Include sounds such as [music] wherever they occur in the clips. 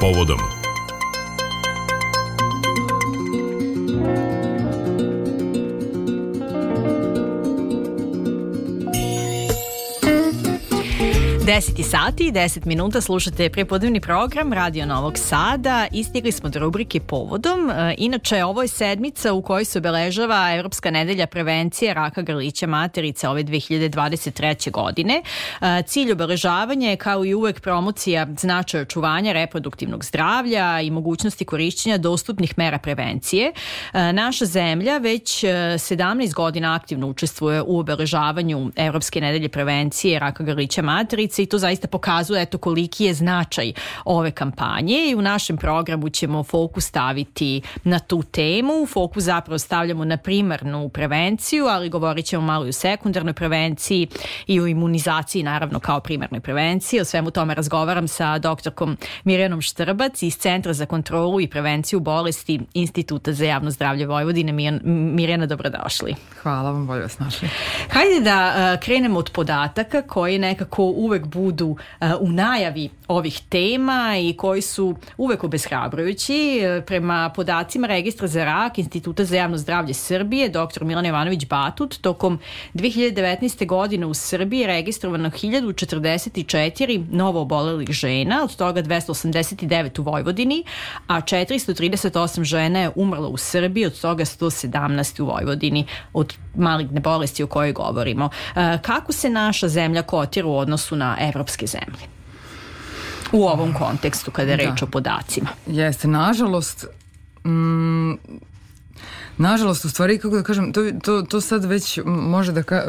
povodom. Deseti sati i 10 minuta slušate prepodnevni program Radio Novog Sada. Istigli smo do rubrike Povodom. E, inače, ovo je sedmica u kojoj se obeležava Evropska nedelja prevencije raka grlića materice ove 2023. godine. E, cilj obeležavanja je kao i uvek promocija značaja očuvanja reproduktivnog zdravlja i mogućnosti korišćenja dostupnih mera prevencije. E, naša zemlja već 17 godina aktivno učestvuje u obeležavanju Evropske nedelje prevencije raka grlića materice i to zaista pokazuje eto koliki je značaj ove kampanje i u našem programu ćemo fokus staviti na tu temu. Fokus zapravo stavljamo na primarnu prevenciju, ali govorit ćemo malo i o sekundarnoj prevenciji i o imunizaciji naravno kao primarnoj prevenciji. O svemu tome razgovaram sa doktorkom Mirjanom Štrbac iz Centra za kontrolu i prevenciju bolesti Instituta za javno zdravlje Vojvodine. Mirjana, dobrodošli. Hvala vam, bolje vas našli. Hajde da uh, krenemo od podataka koji nekako uvek budu uh, u najavi ovih tema i koji su uvek obeshrabrujući. Prema podacima Registra za rak Instituta za javno zdravlje Srbije, dr. Milan Jovanović Batut, tokom 2019. godine u Srbiji je registrovano 1044 novo obolelih žena, od toga 289 u Vojvodini, a 438 žena je umrlo u Srbiji, od toga 117 u Vojvodini od maligne bolesti o kojoj govorimo. Uh, kako se naša zemlja kotira u odnosu na evropske zemlje u ovom kontekstu kada je reč da. o podacima. Jeste, nažalost, mm, Nažalost, u stvari, kako da kažem, to, to, to sad već može da ka,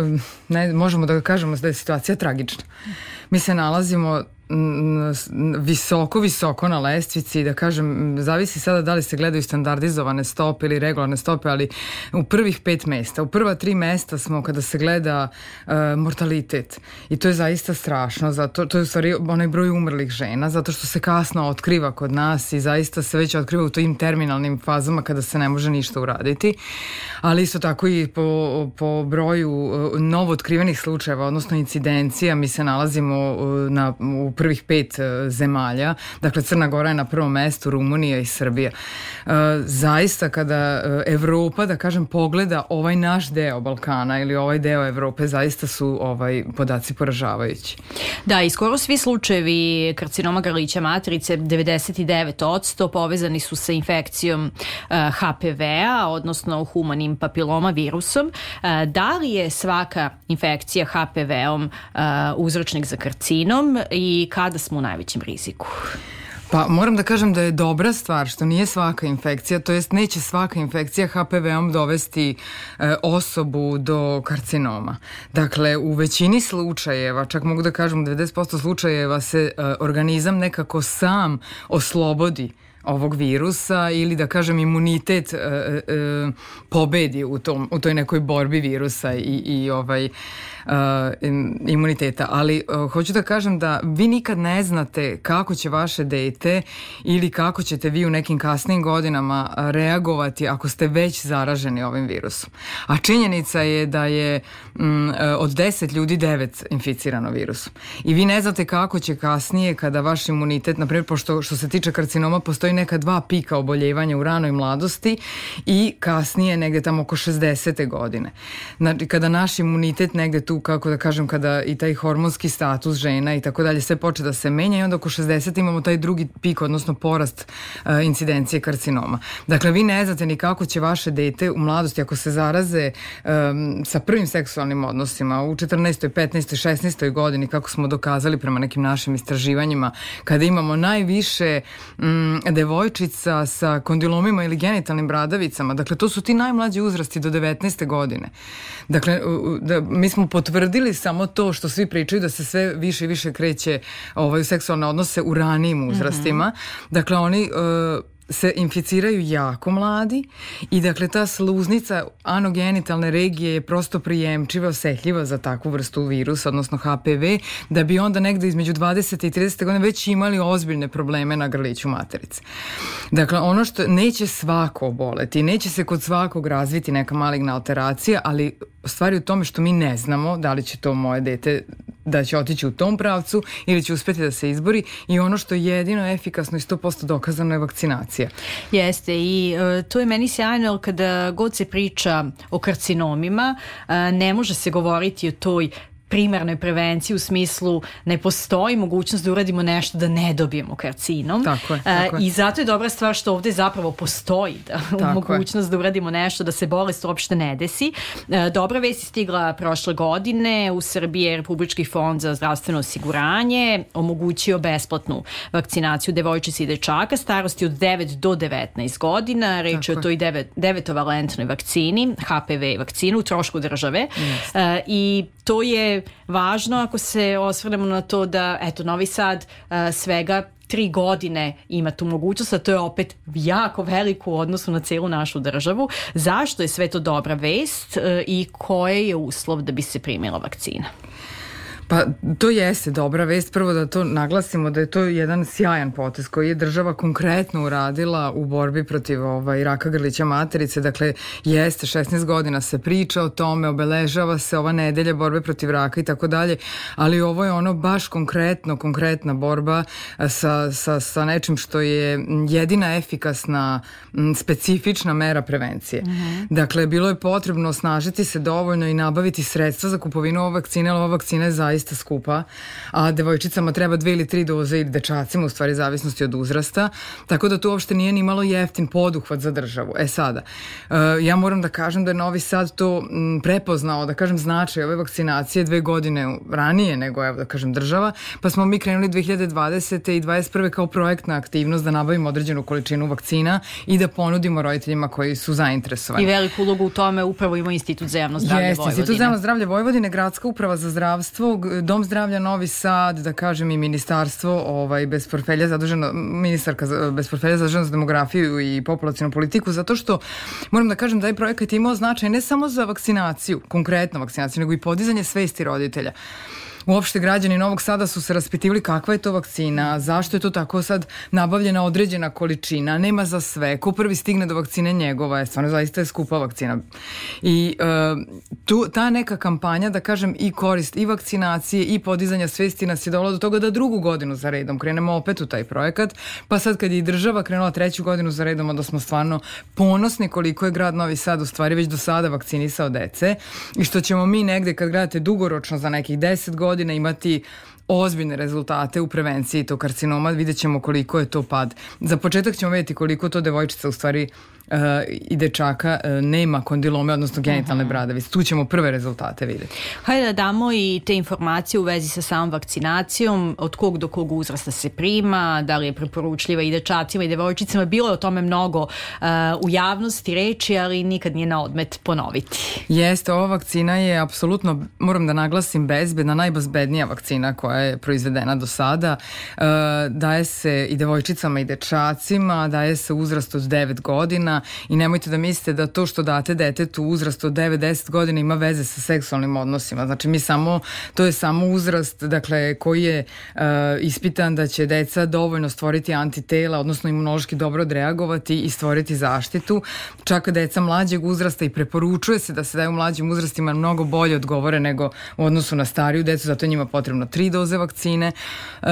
ne, možemo da kažemo da je situacija tragična. Mi se nalazimo visoko, visoko na lestvici, da kažem, zavisi sada da li se gledaju standardizovane stope ili regularne stope, ali u prvih pet mesta, u prva tri mesta smo kada se gleda uh, mortalitet. I to je zaista strašno, zato, to je u stvari onaj broj umrlih žena, zato što se kasno otkriva kod nas i zaista se već otkriva u tim terminalnim fazama kada se ne može ništa uraditi, ali isto tako i po, po broju uh, novo otkrivenih slučajeva, odnosno incidencija, mi se nalazimo uh, na, u prvih pet e, zemalja, dakle Crna Gora je na prvom mestu, Rumunija i Srbija. E, zaista kada e, Evropa, da kažem, pogleda ovaj naš deo Balkana ili ovaj deo Evrope, zaista su ovaj podaci poražavajući. Da, i skoro svi slučajevi karcinoma grlića matrice, 99% povezani su sa infekcijom HPV-a, odnosno humanim papiloma virusom. Da li je svaka infekcija HPV-om uzročnik za karcinom i kada smo u najvećem riziku? Pa moram da kažem da je dobra stvar što nije svaka infekcija, to jest neće svaka infekcija HPV-om dovesti e, osobu do karcinoma. Dakle, u većini slučajeva, čak mogu da kažem 90% slučajeva se e, organizam nekako sam oslobodi ovog virusa ili da kažem imunitet e, e, pobedi u, tom, u toj nekoj borbi virusa i, i ovaj uh, imuniteta, ali uh, hoću da kažem da vi nikad ne znate kako će vaše dete ili kako ćete vi u nekim kasnim godinama reagovati ako ste već zaraženi ovim virusom. A činjenica je da je mm, od 10 ljudi 9 inficirano virusom. I vi ne znate kako će kasnije kada vaš imunitet, na primjer, pošto što se tiče karcinoma, postoji neka dva pika oboljevanja u ranoj mladosti i kasnije negde tamo oko 60. godine. Znači, kada naš imunitet negde tu, kako da kažem, kada i taj hormonski status žena i tako dalje sve poče da se menja i onda oko 60 imamo taj drugi pik, odnosno porast uh, incidencije karcinoma. Dakle, vi ne znate ni kako će vaše dete u mladosti, ako se zaraze um, sa prvim seksualnim odnosima u 14. 15. 16. godini, kako smo dokazali prema nekim našim istraživanjima, kada imamo najviše um, devojčica sa kondilomima ili genitalnim bradavicama, dakle, to su ti najmlađi uzrasti do 19. godine. Dakle, da, mi smo potvrdili samo to što svi pričaju da se sve više i više kreće ovaj, u seksualne odnose u ranijim uzrastima. Mm -hmm. Dakle, oni uh, se inficiraju jako mladi i dakle ta sluznica anogenitalne regije je prosto prijemčiva, osetljiva za takvu vrstu virusa, odnosno HPV, da bi onda negde između 20. i 30. godine već imali ozbiljne probleme na grliću materice. Dakle, ono što neće svako oboleti, neće se kod svakog razviti neka maligna alteracija, ali stvari u tome što mi ne znamo da li će to moje dete da će otići u tom pravcu ili će uspeti da se izbori i ono što je jedino efikasno i 100% dokazano je vakcinacija. Jeste i uh, to je meni sjajno kada god se priča o karcinomima uh, ne može se govoriti o toj primarnoj prevenciji u smislu ne postoji mogućnost da uradimo nešto da ne dobijemo karcinom. Tako je, e, tako je. I zato je dobra stvar što ovde zapravo postoji da, mogućnost je. da uradimo nešto da se bolest uopšte ne desi. E, dobra vest je stigla prošle godine. U Srbiji je Republički fond za zdravstveno osiguranje omogućio besplatnu vakcinaciju devojčica i dečaka starosti od 9 do 19 godina. Reč je o toj devet, devetovalentnoj vakcini, HPV vakcinu, u trošku države. Yes. E, I to je važno ako se osvrnemo na to da, eto, Novi Sad uh, svega tri godine ima tu mogućnost, a to je opet jako veliko u odnosu na celu našu državu. Zašto je sve to dobra vest uh, i koje je uslov da bi se primila vakcina? Pa to jeste dobra vest. Prvo da to naglasimo da je to jedan sjajan potez koji je država konkretno uradila u borbi protiv ovaj, raka grlića materice. Dakle, jeste, 16 godina se priča o tome, obeležava se ova nedelja borbe protiv raka i tako dalje, ali ovo je ono baš konkretno, konkretna borba sa, sa, sa nečim što je jedina efikasna, specifična mera prevencije. Mm -hmm. Dakle, bilo je potrebno osnažiti se dovoljno i nabaviti sredstva za kupovinu ove vakcine, ali ova vakcina je zaista zaista skupa, a devojčicama treba dve ili tri doze i dečacima, u stvari zavisnosti od uzrasta, tako da to uopšte nije ni malo jeftin poduhvat za državu. E sada, uh, ja moram da kažem da je Novi Sad to prepoznao, da kažem, značaj ove vakcinacije dve godine ranije nego, evo da kažem, država, pa smo mi krenuli 2020. i 2021. kao projektna aktivnost da nabavimo određenu količinu vakcina i da ponudimo roditeljima koji su zainteresovani. I veliku ulogu u tome upravo ima Institut za javno zdravlje Jeste, Vojvodine. Institut za javno zdravlje Vojvodine, Gradska uprava za zdravstvo, Dom zdravlja Novi Sad, da kažem i ministarstvo ovaj, bez portfelja zaduženo, ministarka bez portfelja zaduženo za demografiju i populacijnu politiku, zato što moram da kažem da je projekat imao značaj ne samo za vakcinaciju, konkretno vakcinaciju, nego i podizanje svesti roditelja uopšte građani Novog Sada su se raspitivali kakva je to vakcina, zašto je to tako sad nabavljena određena količina, nema za sve, ko prvi stigne do vakcine njegova je, stvarno zaista je skupa vakcina. I uh, tu, ta neka kampanja, da kažem, i korist i vakcinacije i podizanja svesti nas je dovola do toga da drugu godinu za redom krenemo opet u taj projekat, pa sad kad je i država krenula treću godinu za redom, onda smo stvarno ponosni koliko je grad Novi Sad u stvari već do sada vakcinisao dece i što ćemo mi negde kad gledate dugoročno za nekih 10 godina godina imati ozbiljne rezultate u prevenciji tog karcinoma, vidjet ćemo koliko je to pad. Za početak ćemo vidjeti koliko to devojčica u stvari uh, i dečaka uh, nema kondilome, odnosno genitalne. -huh. bradavice. Tu ćemo prve rezultate videti. Hajde da damo i te informacije u vezi sa samom vakcinacijom, od kog do kog uzrasta se prima, da li je preporučljiva i dečacima i devojčicama. Bilo je o tome mnogo uh, u javnosti reči, ali nikad nije na odmet ponoviti. Jeste, ova vakcina je apsolutno, moram da naglasim, bezbedna, najbezbednija vakcina koja je proizvedena do sada. Uh, daje se i devojčicama i dečacima, daje se uzrast od 9 godina, i nemojte da mislite da to što date detetu uzrast od 9-10 godina ima veze sa seksualnim odnosima. Znači mi samo, to je samo uzrast dakle, koji je uh, ispitan da će deca dovoljno stvoriti antitela, odnosno imunološki dobro odreagovati i stvoriti zaštitu. Čak deca mlađeg uzrasta i preporučuje se da se daju mlađim uzrastima mnogo bolje odgovore nego u odnosu na stariju decu, zato je njima potrebno tri doze vakcine. Uh,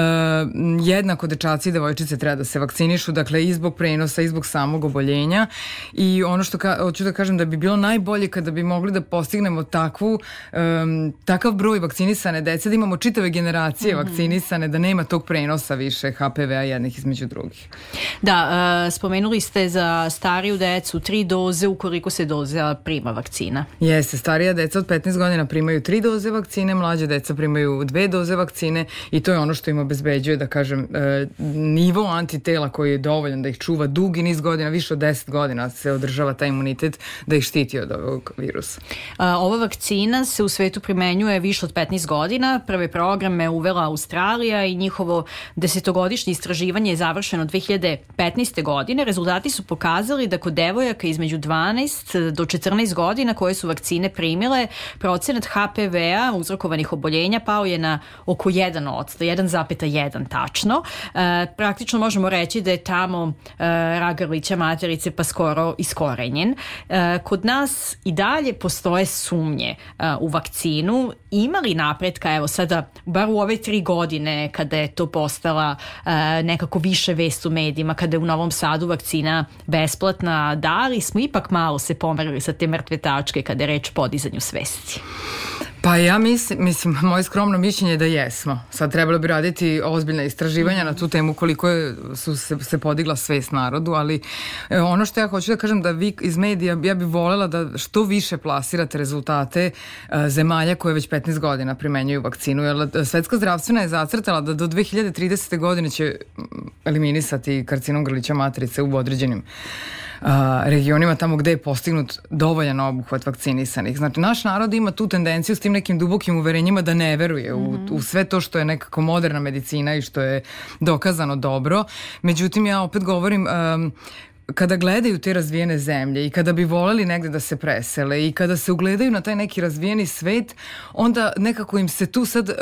jednako dečaci i devojčice treba da se vakcinišu, dakle i zbog prenosa i zbog samog oboljenja i ono što ka, hoću da kažem da bi bilo najbolje kada bi mogli da postignemo takvu um, takav broj vakcinisane dece, da imamo čitave generacije mm -hmm. vakcinisane, da nema tog prenosa više HPV-a jednih između drugih. Da, uh, spomenuli ste za stariju decu tri doze ukoliko se doza prima vakcina. Jeste, starija deca od 15 godina primaju tri doze vakcine, mlađe deca primaju dve doze vakcine i to je ono što im obezbeđuje, da kažem, uh, nivo antitela koji je dovoljan da ih čuva dugi niz godina, više od 10 godina godina se održava taj imunitet da ih štiti od ovog virusa. ova vakcina se u svetu primenjuje više od 15 godina. Prve programe uvela Australija i njihovo desetogodišnje istraživanje je završeno 2015. godine. Rezultati su pokazali da kod devojaka između 12 do 14 godina koje su vakcine primile, procenat HPV-a uzrokovanih oboljenja pao je na oko 1 od 1,1 tačno. E, praktično možemo reći da je tamo e, ragarlića materice pa skoro iskorenjen. E, kod nas i dalje postoje sumnje e, u vakcinu. Ima li napretka, evo sada, bar u ove tri godine kada je to postala e, nekako više vest u medijima, kada je u Novom Sadu vakcina besplatna, da li smo ipak malo se pomerili sa te mrtve tačke kada je reč podizanju svesti? Pa ja mislim, mislim, [laughs] moje skromno mišljenje je da jesmo. Sad trebalo bi raditi ozbiljne istraživanja na tu temu koliko je, su se, se podigla svest narodu, ali e, ono što ja hoću da kažem da vi iz medija, ja bih volela da što više plasirate rezultate e, zemalja koje već 15 godina primenjuju vakcinu, jer e, Svetska zdravstvena je zacrtala da do 2030. godine će eliminisati karcinom grlića matrice u određenim regionima tamo gde je postignut dovoljan obuhvat vakcinisanih. Znači, naš narod ima tu tendenciju s tim nekim dubokim uverenjima da ne veruje u, mhm. u sve to što je nekako moderna medicina i što je dokazano dobro. Međutim, ja opet govorim, um, kada gledaju te razvijene zemlje i kada bi voleli negde da se presele i kada se ugledaju na taj neki razvijeni svet, onda nekako im se tu sad uh,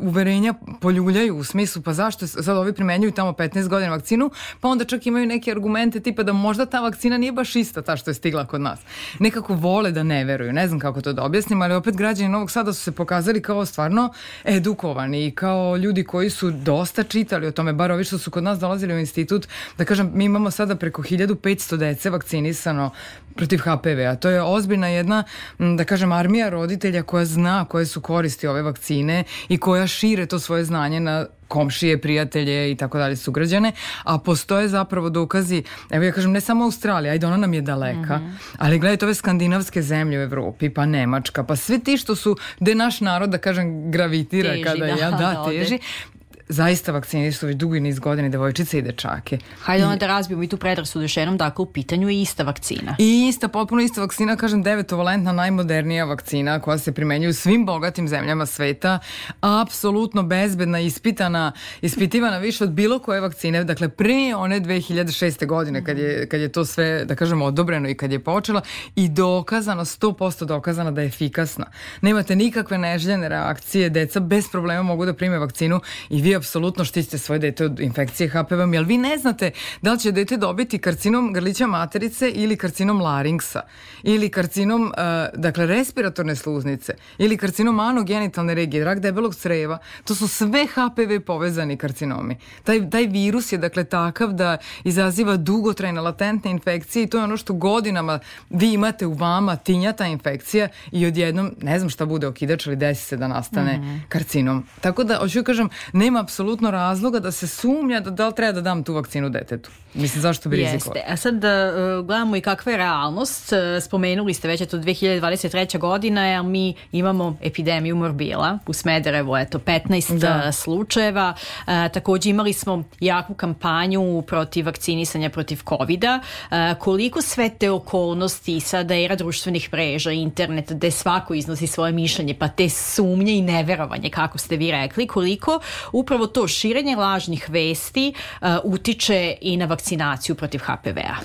uverenja poljuljaju u smislu pa zašto sad ovi primenjuju tamo 15 godina vakcinu, pa onda čak imaju neke argumente tipa da možda ta vakcina nije baš ista ta što je stigla kod nas. Nekako vole da ne veruju, ne znam kako to da objasnim, ali opet građani Novog Sada su se pokazali kao stvarno edukovani i kao ljudi koji su dosta čitali o tome, bar ovi što su kod nas dolazili u institut, da kažem, mi imamo sada preko preko 1500 dece vakcinisano protiv HPV-a. To je ozbiljna jedna, da kažem, armija roditelja koja zna koje su koristi ove vakcine i koja šire to svoje znanje na komšije, prijatelje i tako dalje sugrađane, a postoje zapravo dokazi, evo ja kažem ne samo Australija, ajde ona nam je daleka, mm -hmm. ali gledajte ove skandinavske zemlje u Evropi, pa Nemačka, pa sve ti što su, gde naš narod, da kažem, gravitira teži, kada da, ja, [laughs] da, da teži, zaista vakcinišu već dugi niz godina devojčice i dečake. Hajde onda da razbijemo i tu predrasudu još jednom, dakle u pitanju je ista vakcina. I ista, potpuno ista vakcina, kažem devetovalentna, najmodernija vakcina koja se primenjuje u svim bogatim zemljama sveta, apsolutno bezbedna, ispitana, ispitivana više od bilo koje vakcine, dakle pre one 2006. godine kad je, kad je to sve, da kažem, odobreno i kad je počela i dokazano, 100% dokazano da je efikasna. Nemate nikakve neželjene reakcije, deca bez problema mogu da prime vakcinu i vi apsolutno štitite svoje dete od infekcije HPV-om, jel vi ne znate da li će dete dobiti karcinom grlića materice ili karcinom laringsa ili karcinom, uh, dakle, respiratorne sluznice ili karcinom anogenitalne regije, rak debelog creva, to su sve HPV povezani karcinomi. Taj, taj virus je, dakle, takav da izaziva dugotrajne latentne infekcije i to je ono što godinama vi imate u vama, tinja ta infekcija i odjednom, ne znam šta bude okidač, ali desi se da nastane mm -hmm. karcinom. Tako da, hoću da kažem, nema apsolutno razloga da se sumnja da, da li treba da dam tu vakcinu detetu. Mislim, zašto bi rizikovali? Jeste. A sad da uh, gledamo i kakva je realnost. Uh, spomenuli ste već, eto, 2023. godina, jer mi imamo epidemiju morbila u Smederevu, eto, 15 da. Uh, slučajeva. Uh, takođe imali smo jaku kampanju protiv vakcinisanja protiv COVID-a. Uh, koliko sve te okolnosti, sada era društvenih mreža, internet, gde svako iznosi svoje mišljenje, pa te sumnje i neverovanje, kako ste vi rekli, koliko upravo to širenje lažnih vesti uh, utiče i na vakcinaciju protiv HPV-a.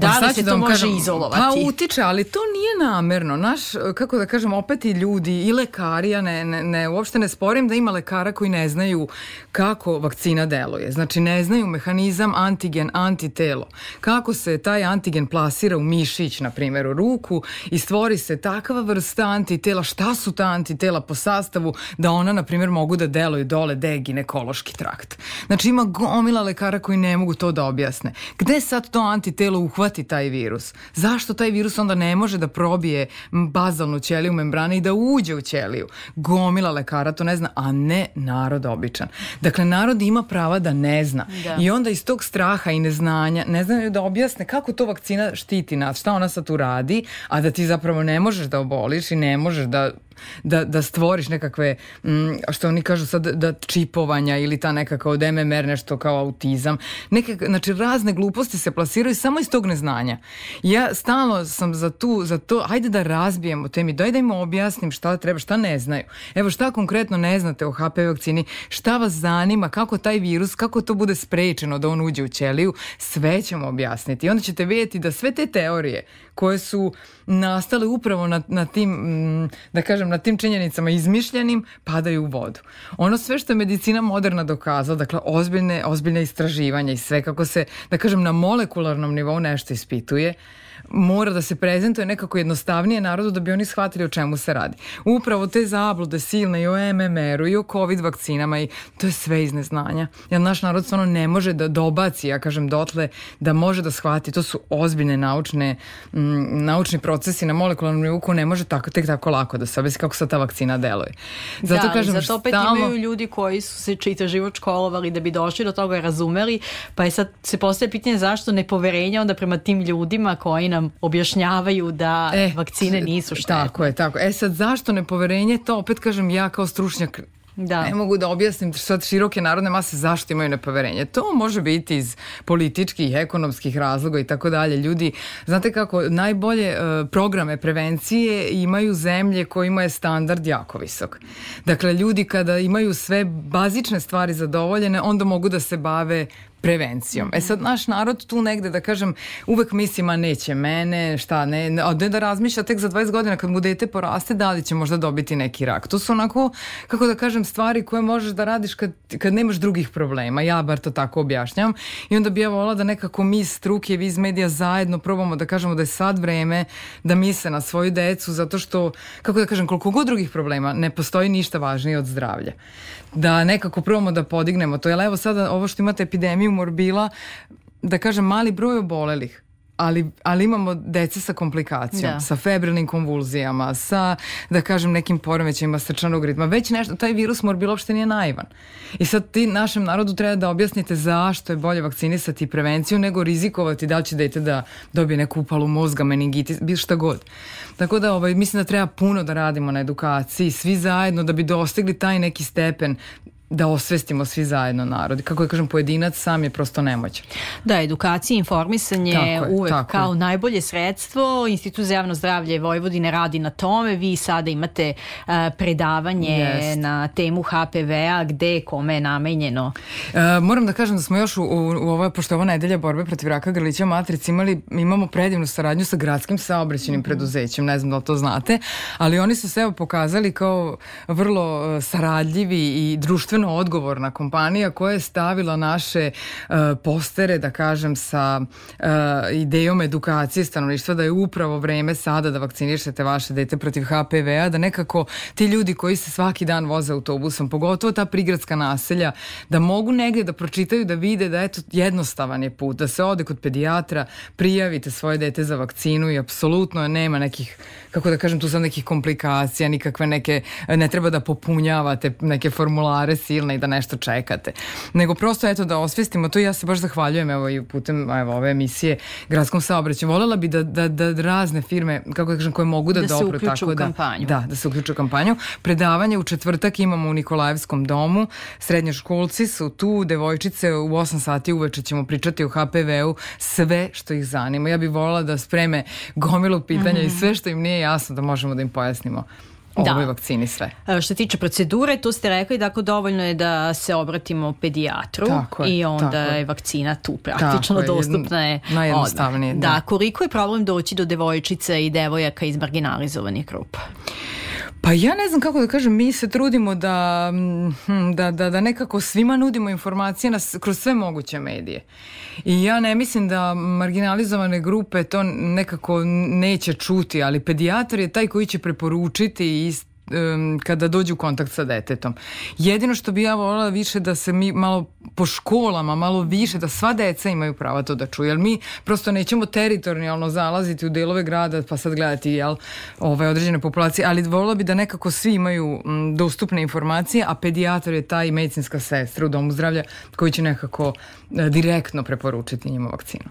Da li se da to može kažem, izolovati? Pa utiče, ali to nije namerno. Naš, kako da kažem, opet i ljudi i lekari, ja ne, ne, ne, uopšte ne sporim da ima lekara koji ne znaju kako vakcina deluje. Znači ne znaju mehanizam antigen, antitelo. Kako se taj antigen plasira u mišić, na primjer u ruku i stvori se takva vrsta antitela. Šta su ta antitela po sastavu da ona, na primjer, mogu da deluju dole gde je ginekološki trakt. Znači ima gomila lekara koji ne mogu to da objasne. Gde sad to antitelo uhvati taj virus? Zašto taj virus onda ne može da probije bazalnu ćeliju membrane i da uđe u ćeliju? Gomila lekara to ne zna, a ne narod običan. Dakle, narod ima prava da ne zna. Da. I onda iz tog straha i neznanja ne znaju da objasne kako to vakcina štiti nas, šta ona sad tu radi, a da ti zapravo ne možeš da oboliš i ne možeš da da, da stvoriš nekakve, mm, što oni kažu sad, da čipovanja ili ta nekakav od MMR nešto kao autizam. Neke, znači razne gluposti se plasiraju samo iz tog neznanja. Ja stalno sam za tu, za to, hajde da razbijemo temi, daj da im objasnim šta treba, šta ne znaju. Evo šta konkretno ne znate o HPV vakcini, šta vas zanima, kako taj virus, kako to bude sprečeno da on uđe u ćeliju, sve ćemo objasniti. I onda ćete vidjeti da sve te teorije koje su nastale upravo na, na tim, mm, da kažem, na tim činjenicama izmišljenim padaju u vodu. Ono sve što je medicina moderna dokazala, dakle, ozbiljne, ozbiljne istraživanja i sve kako se, da kažem, na molekularnom nivou nešto ispituje, mora da se prezentuje nekako jednostavnije narodu da bi oni shvatili o čemu se radi. Upravo te zablude silne i o MMR-u i o COVID vakcinama i to je sve iz neznanja. Jer naš narod stvarno ne može da dobaci, ja kažem dotle, da može da shvati. To su ozbiljne naučne, m, naučni procesi na molekularnom nivou ne može tako, tek tako lako da se objasni kako sad ta vakcina deluje. Zato da, kažem, zato opet stalno... imaju ljudi koji su se čita život školovali da bi došli do toga i razumeli, pa je sad se postaje pitanje zašto nepoverenja onda prema tim ljudima koji nam nam objašnjavaju da e, vakcine nisu štetne. Tako je, tako. E sad, zašto nepoverenje? To opet kažem ja kao stručnjak Da. Ne mogu da objasnim sad široke narodne mase zašto imaju nepoverenje. To može biti iz političkih, ekonomskih razloga i tako dalje. Ljudi, znate kako, najbolje uh, programe prevencije imaju zemlje kojima je standard jako visok. Dakle, ljudi kada imaju sve bazične stvari zadovoljene, onda mogu da se bave prevencijom. E sad, naš narod tu negde, da kažem, uvek misli, ma neće mene, šta, ne, ne, da razmišlja tek za 20 godina kad mu dete poraste, da li će možda dobiti neki rak. To su onako, kako da kažem, stvari koje možeš da radiš kad, kad nemaš drugih problema. Ja bar to tako objašnjam. I onda bi ja volila da nekako mi struke, vi iz medija zajedno probamo da kažemo da je sad vreme da misle na svoju decu, zato što, kako da kažem, koliko god drugih problema, ne postoji ništa važnije od zdravlja da nekako probamo da podignemo to. Jer evo sada ovo što imate epidemiju morbila, da kažem mali broj obolelih, ali, ali imamo dece sa komplikacijom, da. sa febrilnim konvulzijama, sa, da kažem, nekim poremećajima srčanog ritma. Već nešto, taj virus morbila uopšte nije naivan. I sad ti našem narodu treba da objasnite zašto je bolje vakcinisati prevenciju nego rizikovati da li će dete da dobije neku upalu mozga, meningitis, bilo šta god. Tako da ovaj, mislim da treba puno da radimo na edukaciji, svi zajedno da bi dostigli taj neki stepen da osvestimo svi zajedno narod. Kako je kažem, pojedinac sam je prosto nemoćan. Da, edukacija i informisanje je, uvek kao je. najbolje sredstvo. Institut za javno zdravlje Vojvodine radi na tome. Vi sada imate uh, predavanje Jest. na temu HPV-a gde kome je namenjeno. Uh, moram da kažem da smo još u, u, u ovo, pošto je ovo nedelja borbe protiv raka grlića matric, imali, imamo predivnu saradnju sa gradskim saobraćenim mm -hmm. preduzećem, ne znam da to znate, ali oni su se evo pokazali kao vrlo uh, saradljivi i društveno društveno odgovorna kompanija koja je stavila naše uh, postere, da kažem, sa uh, idejom edukacije stanovništva da je upravo vreme sada da vakcinišete vaše dete protiv HPV-a, da nekako ti ljudi koji se svaki dan voze autobusom, pogotovo ta prigradska naselja, da mogu negde da pročitaju, da vide da eto jednostavan je put, da se ode kod pedijatra, prijavite svoje dete za vakcinu i apsolutno nema nekih, kako da kažem, tu sam nekih komplikacija, nikakve neke, ne treba da popunjavate neke formulare silne i da nešto čekate. Nego prosto eto da osvestimo to i ja se baš zahvaljujem evo i putem evo, ove emisije gradskom saobraćaju. Volela bi da, da, da razne firme, kako da kažem, koje mogu da, da dobro, tako da, kampanju. da, da se uključu u kampanju. Predavanje u četvrtak imamo u Nikolajevskom domu. Srednjoškolci su tu, devojčice u 8 sati uveče ćemo pričati o HPV-u, sve što ih zanima. Ja bih volila da spreme gomilu pitanja mm -hmm. i mhm. sve što im nije jasno da možemo da im pojasnimo da. ovoj vakcini sve. E, što se tiče procedure, tu ste rekli da ako dovoljno je da se obratimo pedijatru tako je, i onda je. je vakcina tu praktično tako dostupna je najjednostavnije. Da. da, koliko je problem doći do devojčica i devojaka iz marginalizovanih grupa? Pa ja ne znam kako da kažem, mi se trudimo da, hm, da, da, da nekako svima nudimo informacije na, kroz sve moguće medije. I ja ne mislim da marginalizovane grupe to nekako neće čuti, ali pedijatar je taj koji će preporučiti i um, kada dođu u kontakt sa detetom. Jedino što bi ja volila više da se mi malo po školama, malo više, da sva deca imaju prava to da čuju, jer mi prosto nećemo teritorijalno zalaziti u delove grada pa sad gledati jel, ove određene populacije, ali volila bi da nekako svi imaju m, dostupne informacije, a pedijatar je ta i medicinska sestra u domu zdravlja koji će nekako e, direktno preporučiti njima vakcinu.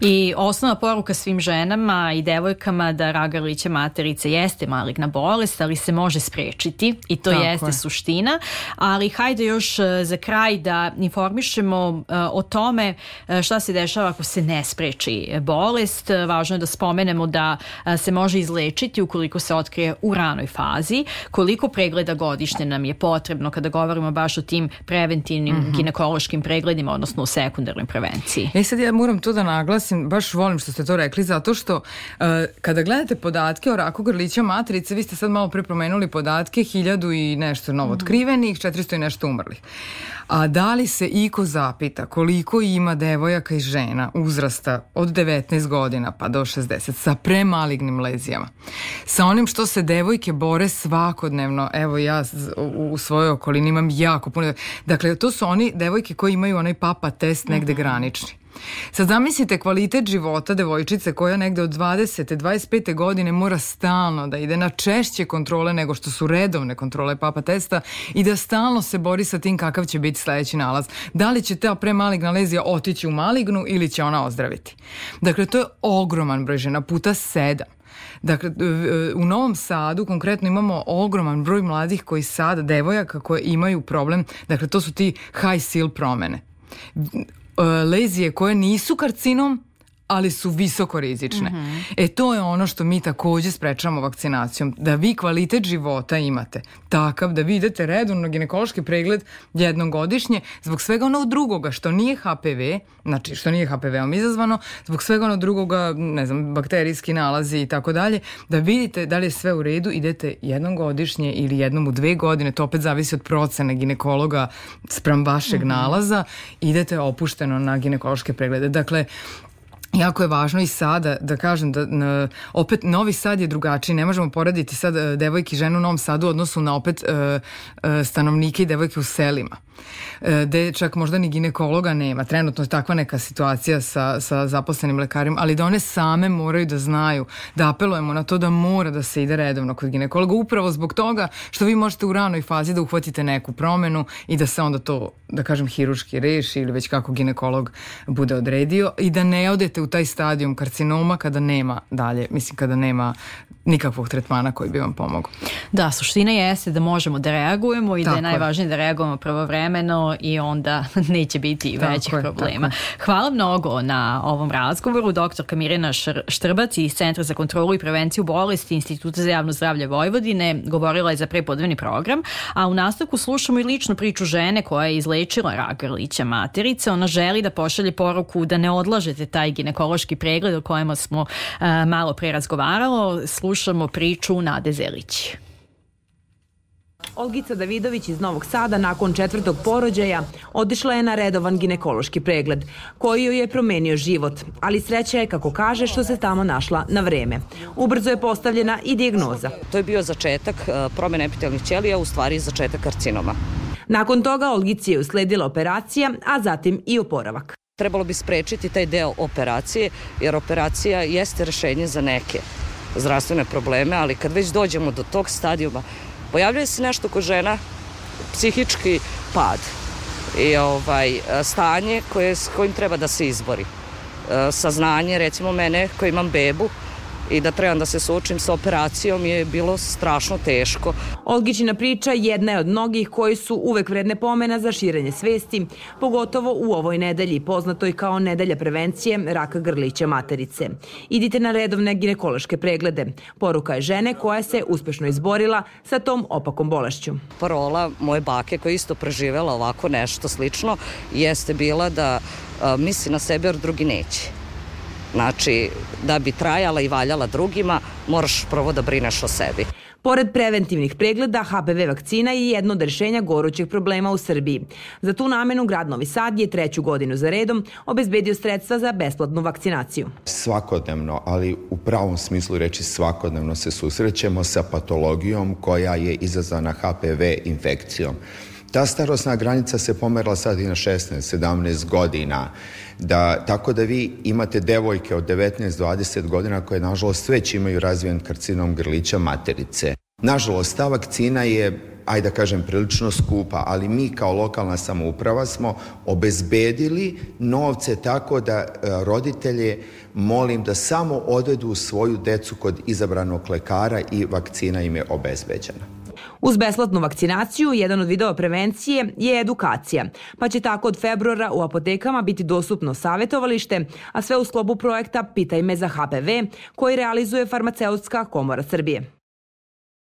I osnovna poruka svim ženama i devojkama da ragarliće materice jeste maligna bolest, ali se može može sprečiti i to Tako jeste je. suština, ali hajde još e, za kraj da informišemo e, o tome e, šta se dešava ako se ne spreči bolest. Važno je da spomenemo da se može izlečiti ukoliko se otkrije u ranoj fazi, koliko pregleda godišnje nam je potrebno kada govorimo baš o tim preventivnim mm -hmm. ginekološkim pregledima, odnosno u sekundarnoj prevenciji. E sad ja moram to da naglasim, baš volim što ste to rekli, zato što uh, kada gledate podatke o raku grlića matrice, vi ste sad malo pre promenuli čuli podatke, hiljadu i nešto novo otkrivenih, 400 i nešto umrlih. A da li se iko zapita koliko ima devojaka i žena uzrasta od 19 godina pa do 60 sa premalignim lezijama? Sa onim što se devojke bore svakodnevno, evo ja u svojoj okolini imam jako puno. Dakle, to su oni devojke koji imaju onaj papa test negde mhm. granični. Sad zamislite kvalitet života devojčice koja negde od 20. 25. godine mora stalno da ide na češće kontrole nego što su redovne kontrole papa testa i da stalno se bori sa tim kakav će biti sledeći nalaz. Da li će ta premaligna lezija otići u malignu ili će ona ozdraviti. Dakle, to je ogroman broj žena, puta sedam. Dakle, u Novom Sadu konkretno imamo ogroman broj mladih koji sada, devojaka koje imaju problem, dakle to su ti high seal promene lezije koje nisu karcinom, ali su visoko rizične. Mm -hmm. E to je ono što mi takođe sprečamo vakcinacijom, da vi kvalitet života imate takav da vi idete redovno na ginekološki pregled jednom godišnje zbog svega onog drugoga što nije HPV, znači što nije HPV-om izazvano, zbog svega onog drugoga, ne znam, bakterijski nalazi i tako dalje, da vidite da li je sve u redu, idete jednom godišnje ili jednom u dve godine, to opet zavisi od procene ginekologa sprem vašeg mm -hmm. nalaza, idete opušteno na ginekološke preglede. Dakle, Jako je važno i sada da kažem da na, opet Novi Sad je drugačiji, ne možemo poraditi sad e, devojke i žene u Novom Sadu u odnosu na opet uh, uh, stanovnike i devojke u selima. E, gde čak možda ni ginekologa nema. Trenutno je takva neka situacija sa, sa zaposlenim lekarima, ali da one same moraju da znaju, da apelujemo na to da mora da se ide redovno kod ginekologa, upravo zbog toga što vi možete u ranoj fazi da uhvatite neku promenu i da se onda to, da kažem, hiruški reši ili već kako ginekolog bude odredio i da ne odete u taj stadijum karcinoma kada nema dalje, mislim kada nema nikakvog tretmana koji bi vam pomogao. Da, suština jeste da možemo da reagujemo i tako da je najvažnije da reagujemo pravovremeno i onda [laughs] neće biti tako većih je, problema. Tako. Hvala mnogo na ovom razgovoru. Doktorka Mirjana Štrbac iz Centra za kontrolu i prevenciju bolesti Instituta za javno zdravlje Vojvodine govorila je za prepodnevni program, a u nastavku slušamo i ličnu priču žene koja je izlečila rak grlića materice. Ona želi da pošalje poruku da ne odlažete taj ginekološki pregled o kojem smo uh, malo pre razgovaralo. Slušamo priču Nade Zelić. Olgica Davidović iz Novog Sada nakon četvrtog porođaja otišla je na redovan ginekološki pregled koji joj je promenio život, ali sreća je kako kaže što se tamo našla na vreme. Ubrzo je postavljena i dijagnoza. To je bio začetak e, promene epitelnih ćelija, u stvari začetak karcinoma. Nakon toga Olgici je usledila operacija, a zatim i oporavak. Trebalo bi sprečiti taj deo operacije, jer operacija jeste rešenje za neke zdravstvene probleme, ali kad već dođemo do tog stadijuma, pojavljuje se nešto ko žena, psihički pad i ovaj, stanje koje, s kojim treba da se izbori. E, saznanje, recimo mene koji imam bebu, i da trebam da se suočim sa operacijom je bilo strašno teško. Olgičina priča jedna je od mnogih koji su uvek vredne pomena za širenje svesti, pogotovo u ovoj nedelji, poznatoj kao nedelja prevencije raka grlića materice. Idite na redovne ginekološke preglede. Poruka je žene koja se uspešno izborila sa tom opakom bolešću. Parola moje bake koja isto preživela ovako nešto slično jeste bila da misli na sebe jer drugi neće. Znači, da bi trajala i valjala drugima, moraš prvo da brineš o sebi. Pored preventivnih pregleda, HPV vakcina je jedno od rešenja gorućeg problema u Srbiji. Za tu namenu grad Novi Sad je treću godinu za redom obezbedio sredstva za besplatnu vakcinaciju. Svakodnevno, ali u pravom smislu reči svakodnevno se susrećemo sa patologijom koja je izazvana HPV infekcijom. Ta starosna granica se pomerla sad i na 16, 17 godina. Da, tako da vi imate devojke od 19-20 godina koje nažalost već imaju razvijen karcinom grlića materice. Nažalost, ta vakcina je ajde da kažem, prilično skupa, ali mi kao lokalna samouprava smo obezbedili novce tako da e, roditelje molim da samo odvedu svoju decu kod izabranog lekara i vakcina im je obezbeđena. Uz besplatnu vakcinaciju, jedan od vidova prevencije je edukacija, pa će tako od februara u apotekama biti dostupno savetovalište, a sve u sklopu projekta Pitaj me za HPV, koji realizuje Farmaceutska komora Srbije.